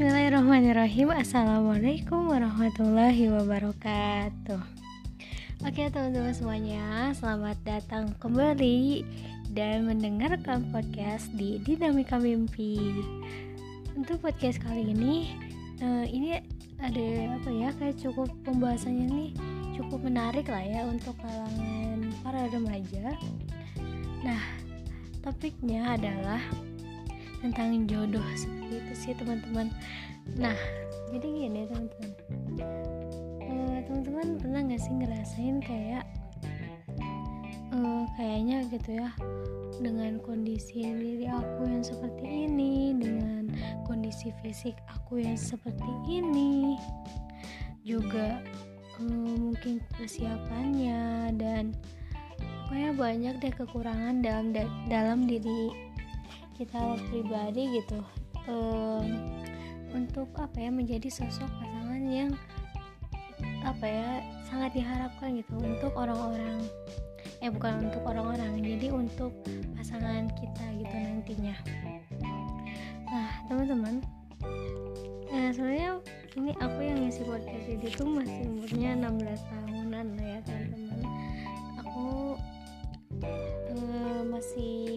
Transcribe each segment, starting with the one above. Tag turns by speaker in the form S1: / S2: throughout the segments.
S1: Bismillahirrahmanirrahim. Assalamualaikum warahmatullahi wabarakatuh. Oke teman-teman semuanya Selamat datang kembali Dan mendengarkan podcast di Dinamika Mimpi. Untuk podcast kali ini uh, Ini ada apa ya Kayak cukup pembahasannya nih Cukup menarik lah ya Untuk kalangan para remaja. Nah topiknya adalah tentang jodoh seperti itu sih teman-teman. Nah jadi gini teman-teman. Uh, teman-teman pernah nggak sih ngerasain kayak uh, kayaknya gitu ya dengan kondisi diri aku yang seperti ini dengan kondisi fisik aku yang seperti ini juga uh, mungkin persiapannya dan pokoknya banyak deh kekurangan dalam dalam diri kita pribadi gitu um, untuk apa ya menjadi sosok pasangan yang apa ya sangat diharapkan gitu untuk orang-orang eh bukan untuk orang-orang jadi untuk pasangan kita gitu nantinya. Nah teman-teman nah sebenarnya ini aku yang ngisi podcast ini tuh masih umurnya 16 tahunan lah ya teman-teman. Aku uh, masih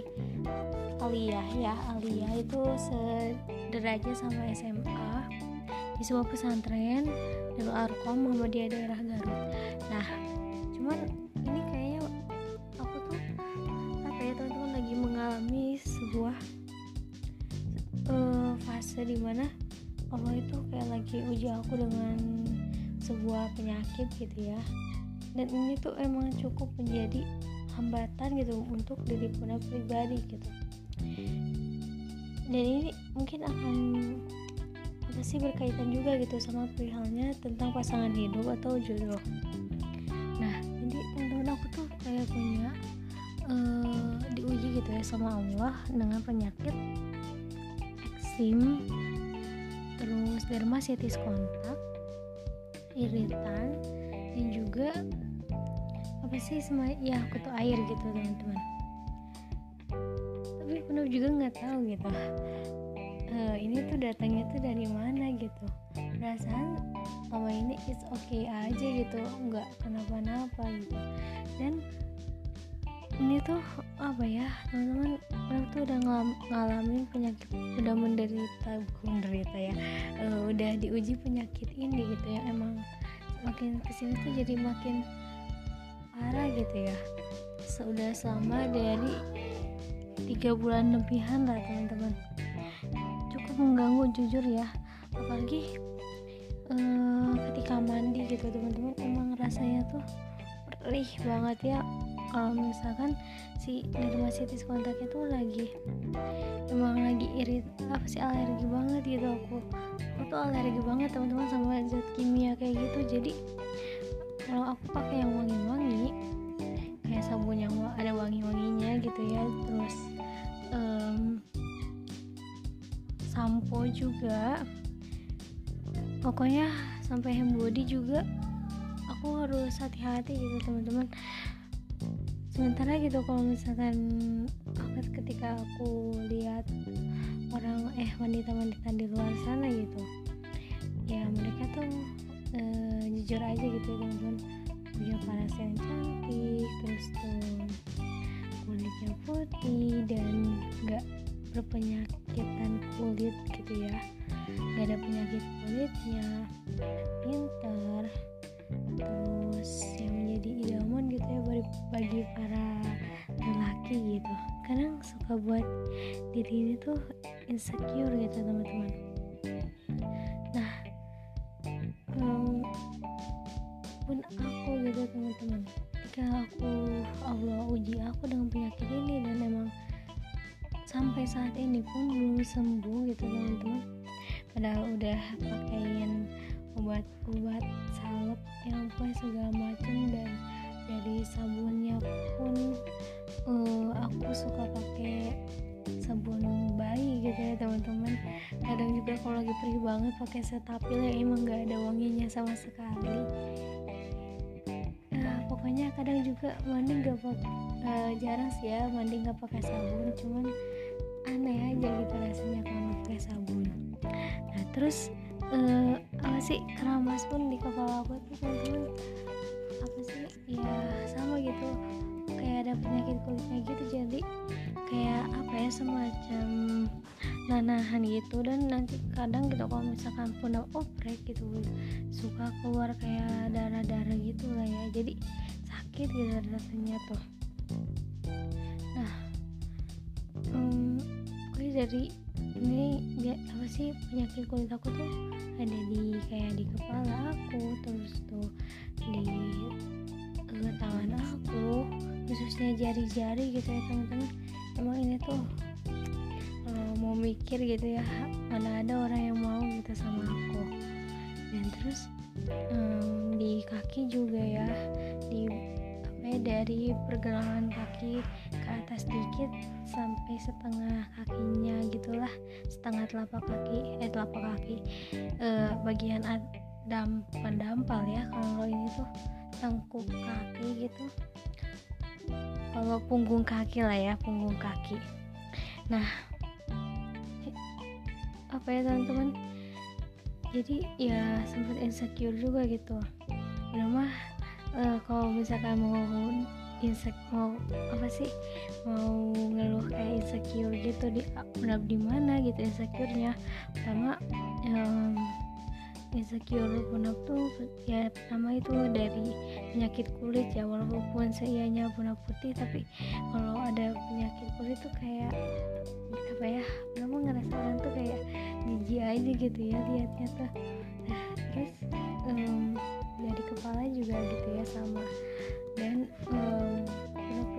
S1: Aliyah ya Aliyah itu sederajat sama SMA di sebuah pesantren Darul Arkom Muhammadiyah daerah Garut. Nah cuman ini kayaknya aku tuh apa ya teman-teman lagi mengalami sebuah uh, fase di mana Allah itu kayak lagi uji aku dengan sebuah penyakit gitu ya. Dan ini tuh emang cukup menjadi hambatan gitu untuk diri pribadi gitu dan ini mungkin akan apa sih berkaitan juga gitu sama perihalnya tentang pasangan hidup atau jodoh. Nah jadi teman-teman aku tuh kayak punya uh, diuji gitu ya sama Allah dengan penyakit eksim terus dermasitis kontak iritan dan juga apa sih sama ya kutu air gitu teman-teman penuh juga nggak tahu gitu. Uh, ini tuh datangnya tuh dari mana gitu. Perasaan sama ini is okay aja gitu nggak kenapa-napa gitu. Dan ini tuh apa ya teman-teman orang tuh udah ng ngalamin penyakit udah menderita bukan menderita ya uh, udah diuji penyakit ini gitu ya. Emang makin ke sini tuh jadi makin parah gitu ya. Sudah selama dari tiga bulan lebihan lah teman-teman. Cukup mengganggu jujur ya. Apalagi uh, ketika mandi gitu teman-teman emang rasanya tuh perih banget ya. Kalau misalkan si dermasitis kontaknya tuh lagi emang lagi irit apa sih alergi banget gitu. Aku aku tuh alergi banget teman-teman sama zat kimia kayak gitu. Jadi kalau aku pakai yang wangi-wangi sabun yang ada wangi-wanginya gitu ya. Terus um, sampo juga. Pokoknya sampai hand body juga aku harus hati-hati gitu teman-teman. Sementara gitu kalau misalkan aku ketika aku lihat orang eh wanita-wanita di luar sana gitu ya mereka tuh uh, jujur aja gitu ya teman-teman punya paras yang cantik terus tuh kulitnya putih dan gak berpenyakitan kulit gitu ya. Gak ada penyakit kulitnya pintar. Terus yang menjadi idaman gitu ya bagi para lelaki gitu. Kadang suka buat diri ini tuh insecure gitu teman-teman gitu teman-teman. Ketika aku Allah uji aku dengan penyakit ini dan emang sampai saat ini pun belum sembuh gitu teman-teman. Padahal udah pakaiin obat-obat salep yang punya segala macam dan dari sabunnya pun uh, aku suka pakai sabun bayi gitu ya teman-teman. Kadang juga kalau lagi perih banget pakai setapil yang emang gak ada wanginya sama sekali kadang juga mandi nggak uh, jarang sih ya mandi nggak pakai sabun cuman aneh aja gitu rasanya kalau pakai sabun. Nah terus uh, apa sih keramas pun di kepala aku tuh teman-teman apa sih ya sama gitu kayak ada penyakit kulitnya gitu jadi kayak apa ya semacam nanahan gitu dan nanti kadang gitu kalau misalkan pundak oprek gitu suka keluar kayak darah-darah gitu lah ya jadi sakit gitu rasanya tuh. Nah um, dari ini dia apa sih penyakit kulit aku tuh ada di kayak di kepala aku terus tuh di uh, tangan aku khususnya jari-jari gitu ya teman-teman. Emang ini tuh mau mikir gitu ya mana ada orang yang mau gitu sama aku. Dan terus um, di kaki juga ya di dari pergelangan kaki ke atas dikit sampai setengah kakinya gitulah setengah telapak kaki eh telapak kaki. Uh, bagian dam pendampal ya kalau ini tuh tengkuk kaki gitu. Kalau punggung kaki lah ya punggung kaki. Nah apa ya teman-teman? Jadi ya sempat insecure juga gitu. Udah mah uh, kalau misalkan mau insek mau apa sih? Mau ngeluh kayak insecure gitu di di mana gitu insecure-nya. Pertama um, insecure punap tuh ya pertama itu dari penyakit kulit ya walaupun seianya punap putih tapi kalau ada penyakit kulit tuh kayak apa ya kamu ngerasain tuh kayak jijik aja gitu ya liatnya tuh. Nah terus um, dari kepala juga gitu ya sama. Dan um,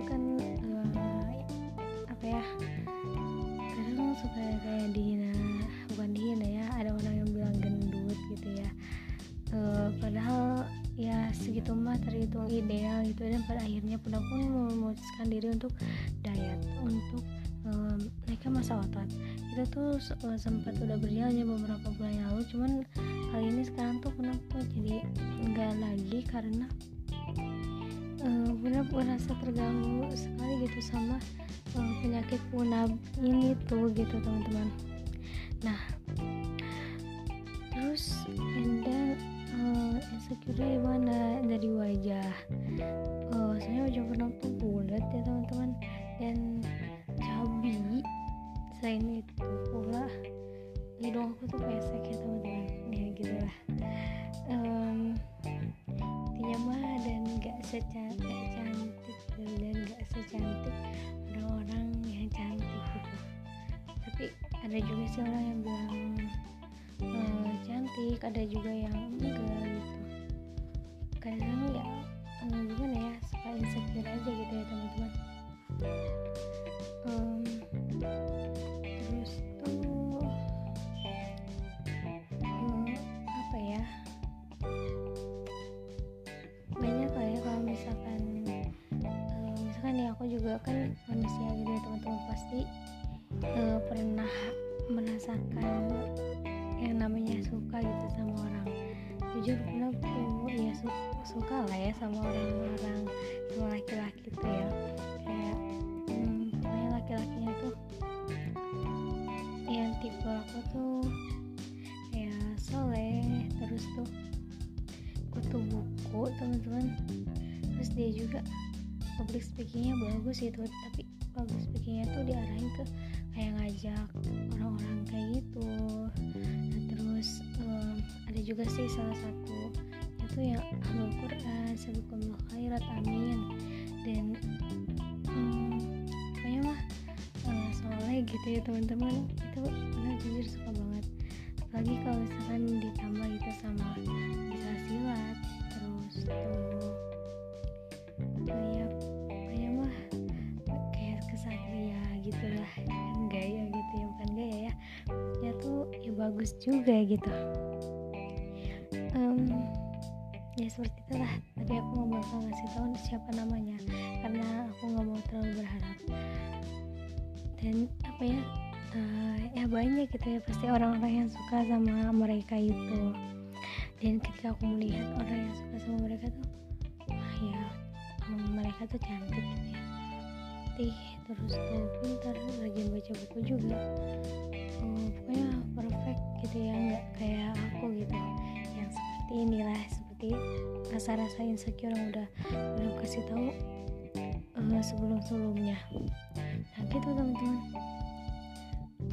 S1: kan um, apa ya kadang suka kayak dihina bukan dihina ya ada orang yang bilang gendut gitu ya. Uh, padahal ya segitu mah terhitung ideal gitu. Dan pada akhirnya pun aku memutuskan diri untuk diet untuk um, naikkan masa otot. Itu tuh sempat udah berjalan ya beberapa bulan lalu cuman lagi karena uh, benar merasa terganggu sekali gitu sama uh, penyakit punab ini tuh gitu teman-teman. Nah terus and then uh, insecure mana? Dari wajah. Uh, saya wajah punab tuh bulat ya teman-teman. Dan cabi selain itu pula hidung aku tuh pesek ya teman-teman. Ya gitu lah um, mah dan gak secantik cantik dan gak secantik orang-orang yang cantik gitu. Tapi ada juga sih orang yang bilang uh, cantik ada juga yang enggak gitu. Kadang ya uh, gimana ya suka insecure aja gitu ya teman-teman namanya suka gitu sama orang. Jujur tuh ya su suka lah ya sama orang-orang sama laki-laki tuh ya. Kayak hmm, pokoknya laki-lakinya tuh yang tipe aku tuh kayak soleh terus tuh kutu buku teman-teman. Terus dia juga public speakingnya bagus gitu tapi public speakingnya tuh diarahin ke kayak ngajak orang-orang kayak gitu juga sih salah satu. Itu yang ahlul Quran sabiqumul khairat amin. Dan pokoknya mah uh, gitu ya teman-teman. Itu benar jujur suka banget. Apalagi kalau misalkan ditambah gitu sama bisa silat terus tuh kayak kayak mah kayak kesatria gitu lah kan gaya gitu ya bukan gaya ya. Maksudnya tuh ya bagus juga gitu ya seperti itulah. Tadi aku nggak bakal ngasih tahu siapa namanya? Karena aku nggak mau terlalu berharap. Dan apa ya uh, ya banyak gitu ya pasti orang-orang yang suka sama mereka itu. Dan ketika aku melihat orang yang suka sama mereka tuh wah ya mereka tuh cantik gitu ya. Putih terus tuh pintar rajin baca buku juga. Um, pokoknya perfect gitu ya nggak kayak aku gitu. Yang seperti inilah rasa-rasa insecure yang udah belum kasih tahu uh, sebelum-sebelumnya. Nah gitu teman-teman.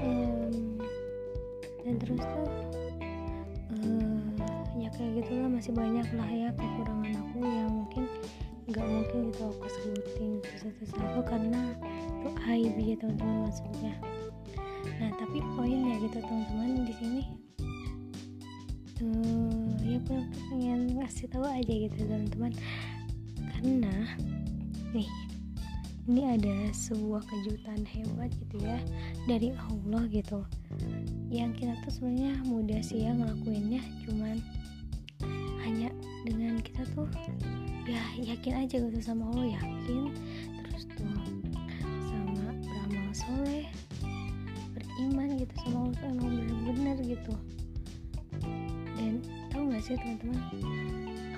S1: Um, dan terus tuh uh, ya kayak gitulah masih banyak lah ya kekurangan aku yang mungkin nggak mungkin gitu aku sebutin satu-satu karena itu aib ya teman-teman maksudnya. Nah tapi poinnya gitu teman-teman di sini uh, ya aku pengen ngasih tahu aja gitu teman-teman. Karena nih ini ada sebuah kejutan hebat gitu ya dari Allah gitu. Yang kita tuh sebenarnya mudah sih ya ngelakuinnya cuman hanya dengan kita tuh ya yakin aja gitu sama Allah yakin. Terus tuh sama beramal soleh beriman gitu sama Allah tuh emang bener-bener gitu sih teman-teman?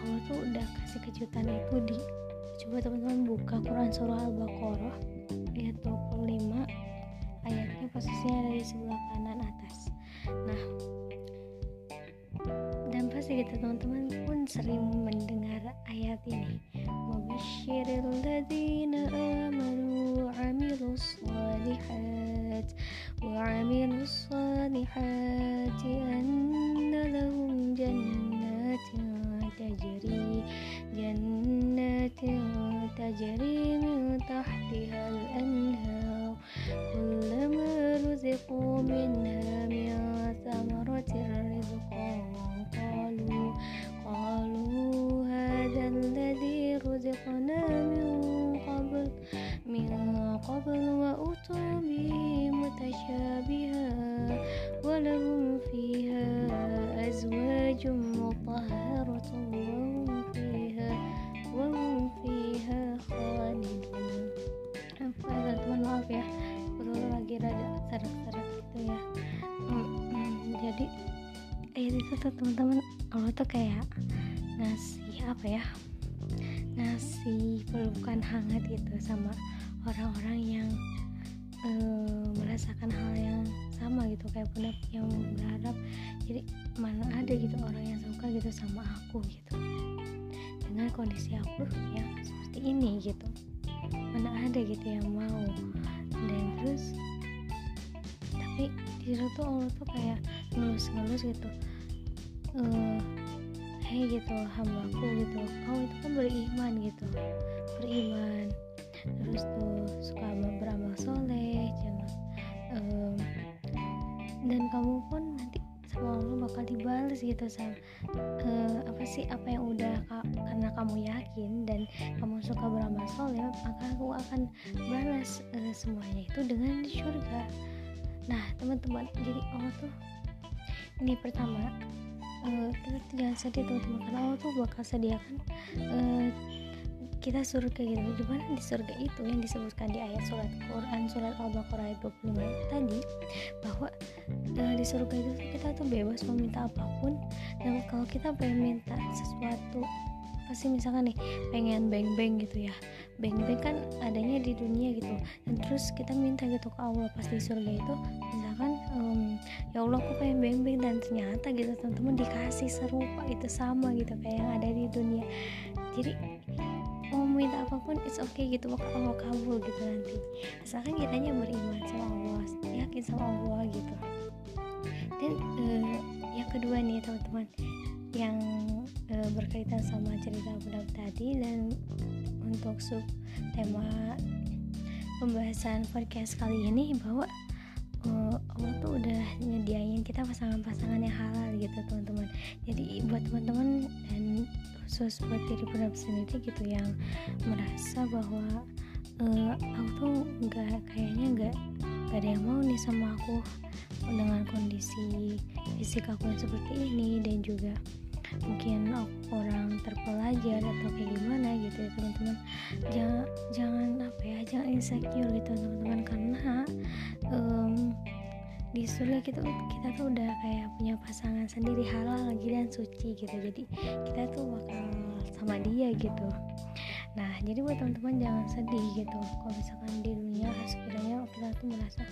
S1: Allah tuh udah kasih kejutan itu di coba teman-teman buka Quran surah Al-Baqarah ayat 25 ayatnya posisinya ada di sebelah kanan atas. Nah dan pasti kita teman-teman pun sering mendengar ayat ini serak-serak gitu ya. Hmm, jadi ayat itu tuh teman-teman Allah tuh kayak ngasih apa ya ngasih pelukan hangat gitu sama orang-orang yang uh, merasakan hal yang sama gitu kayak bunda yang berharap. Jadi mana ada gitu orang yang suka gitu sama aku gitu. Dengan kondisi aku yang seperti ini gitu. Mana ada gitu yang mau. Dan terus di tuh Allah tuh kayak ngelus-ngelus gitu. Uh, hei gitu hambaku gitu. Kau itu kan beriman gitu. Beriman. Terus tuh suka beramal soleh jangan um, dan kamu pun nanti sama Allah bakal dibalas gitu sama uh, apa sih apa yang udah karena kamu yakin dan kamu suka beramal soleh maka aku akan balas uh, semuanya itu dengan di surga nah teman-teman jadi Allah tuh ini pertama uh, kita tuh jangan sedih teman-teman karena Allah tuh bakal sediakan uh, kita surga gitu. Di mana di surga itu yang disebutkan di ayat surat Quran surat Al-Baqarah ayat 25 tadi bahwa uh, di surga itu kita tuh bebas meminta apa pun. Dan kalau kita pengen minta sesuatu pasti misalkan nih pengen beng-beng gitu ya. Beng-beng kan adanya di dunia gitu. Dan terus kita minta gitu ke Allah pas di surga itu misalkan um, ya Allah aku pengen beng-beng. Dan ternyata gitu teman-teman dikasih serupa itu sama gitu kayak yang ada di dunia. Jadi mau minta apa pun it's okay gitu maka Allah kabul gitu nanti. Asalkan kitanya beriman sama Allah yakin sama Allah gitu. Dan uh, yang kedua nih teman-teman yang uh, berkaitan sama cerita budak tadi dan untuk sub tema pembahasan podcast kali ini bahwa uh, Allah tuh udah nyediain kita pasangan-pasangan yang halal gitu teman-teman. Jadi buat teman-teman dan khusus buat diri budak sendiri gitu yang merasa bahwa uh, aku tuh nggak kayaknya nggak gak ada yang mau nih sama aku dengan kondisi fisik aku yang seperti ini dan juga mungkin orang terpelajar atau kayak gimana gitu ya teman-teman. Jangan jangan apa ya jangan insecure gitu teman-teman karena um, di surga kita kita tuh udah kayak punya pasangan sendiri halal lagi dan suci gitu. Jadi kita tuh bakal sama dia gitu. Nah jadi buat teman-teman jangan sedih gitu. Kalau misalkan di dunia sekiranya kita tuh merasa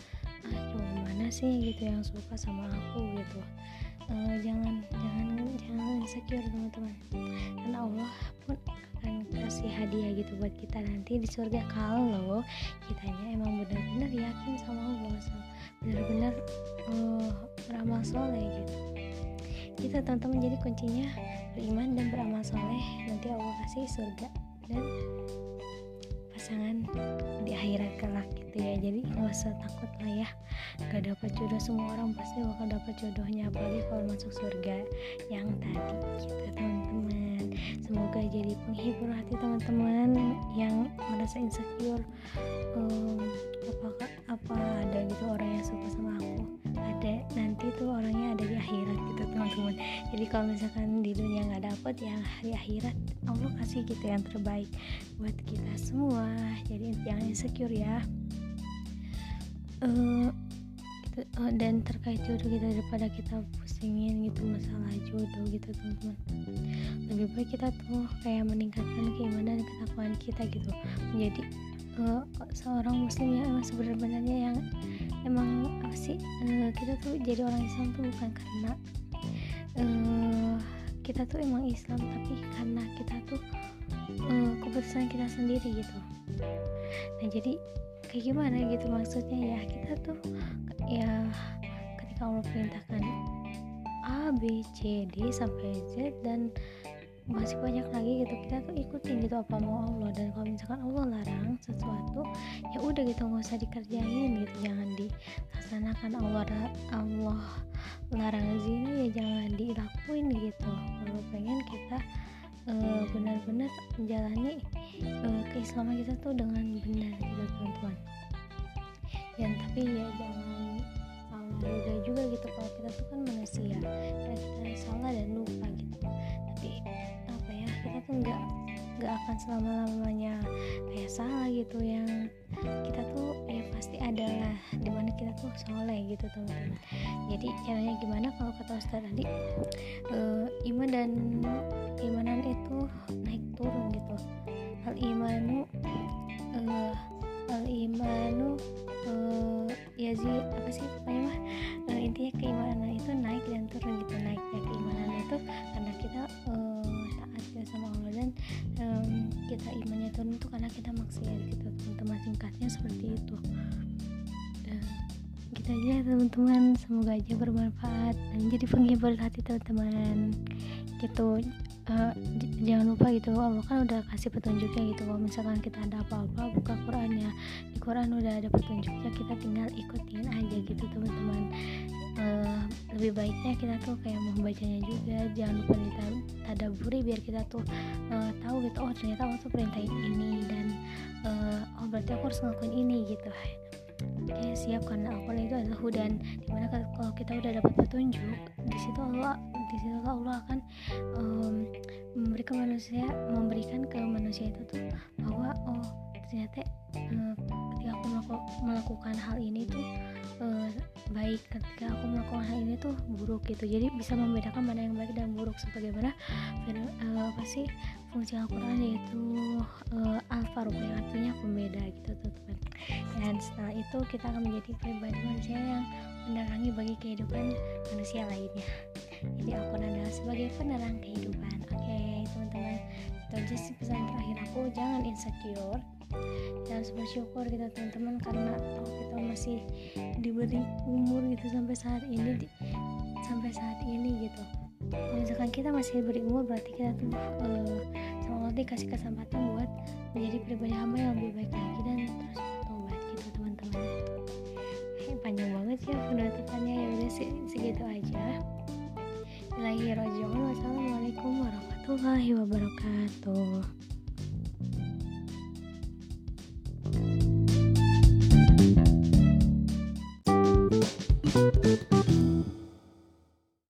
S1: ah cuma mana sih gitu yang suka sama aku? gitu uh, jangan jangan jangan insecure teman-teman. Karena Allah pun akan kasih hadiah gitu buat kita nanti di surga kalau kitanya emang benar-benar yakin sama Allah benar-benar uh, beramal soleh gitu. Kita teman-teman. Jadi kuncinya beriman dan beramal soleh. Nanti Allah kasih surga dan pasangan di akhirat kelak gitu ya. Jadi nggak usah takut lah ya gak dapat jodoh semua orang pasti bakal dapat jodohnya apalagi kalau masuk surga yang tadi kita teman-teman. Semoga jadi penghibur hati teman-teman yang merasa insecure. Um, apakah apa ada gitu orang yang suka sama aku? Ada nanti tuh orangnya ada di akhirat gitu teman-teman. Jadi kalau misalkan di dunia nggak dapet yang di akhirat Allah kasih gitu yang terbaik buat kita semua. Jadi jangan insecure ya. Uh, dan terkait jodoh kita daripada kita pusingin gitu masalah jodoh gitu teman-teman. Lebih baik kita tuh kayak meningkatkan keimanan dan ketakwaan kita gitu. Menjadi uh, seorang muslim yang emang sebenarnya yang emang apa sih uh, kita tuh jadi orang Islam tuh bukan karena uh, kita tuh emang Islam tapi karena kita tuh uh, keputusan kita sendiri gitu. Nah jadi kayak gimana gitu maksudnya ya. Kita tuh ya ketika Allah perintahkan A B C D sampai Z dan masih banyak lagi gitu kita tuh ikutin gitu apa mau Allah. Dan kalau misalkan Allah larang sesuatu ya udah gitu nggak usah dikerjain gitu. Jangan dilaksanakan Allah Allah larang zina ya jangan dilakuin gitu. Kalau pengen kita uh, benar-benar menjalani uh, keislaman kita tuh dengan benar gitu teman-teman dan tapi ya jangan salah juga gitu kalau kita tuh kan manusia kita salah dan lupa gitu. Tuh nggak nggak akan selama lamanya kayak salah gitu yang kita tuh ya pasti adalah di mana kita tuh soleh gitu teman-teman. Jadi caranya gimana? Kalau kata Ustaz tadi uh, iman dan keimanan itu naik turun gitu. Al imanu uh, al imanu uh, ya sih apa sih pokoknya mah uh, intinya keimanan um, kita imannya turun itu karena kita maksiat gitu teman-teman singkatnya seperti itu. Dan kita aja teman-teman. Semoga aja bermanfaat dan jadi penghibur hati teman-teman. Gitu. Uh, jangan lupa gitu Allah kan udah kasih petunjuknya gitu. Kalau misalkan kita ada apa-apa buka Qurannya. Di Quran udah ada petunjuknya kita tinggal ikutin aja gitu teman-teman uh, lebih baiknya kita tuh kayak membacanya juga jangan lupa ditadaburi biar kita tuh uh, tahu gitu oh ternyata Allah tuh perintahin ini dan uh, oh berarti aku harus ngelakuin ini gitu. Oke siap karena aku itu adalah hudan di mana kalau kita udah dapat petunjuk di situ Allah di situ Allah akan um, memberikan manusia memberikan ke manusia itu tuh bahwa oh ternyata ketika aku melakukan hal ini tuh uh, baik. Ketika aku melakukan hal ini tuh buruk gitu. Jadi bisa membedakan mana yang baik dan buruk. Sebagaimana uh, apa sih fungsi Al-Quran yaitu al-faruq yang artinya pembeda gitu teman-teman. Dan setelah itu kita akan menjadi pribadi manusia yang menerangi bagi kehidupan manusia lainnya. Jadi Al-Quran adalah sebagai penerang kehidupan. Oke okay, teman-teman. Itu aja sih pesan terakhir aku. Jangan insecure dan bersyukur kita teman-teman karena kita masih diberi umur gitu sampai saat ini di, sampai saat ini gitu. Misalkan kita masih beri umur berarti kita tuh uh, sama Allah dikasih kesempatan buat menjadi pribadi hamba yang lebih baik lagi dan terus bertobat gitu teman-teman. Panjang banget ya penutupannya ya udah segitu aja. Ilahi Wassalamualaikum warahmatullahi wabarakatuh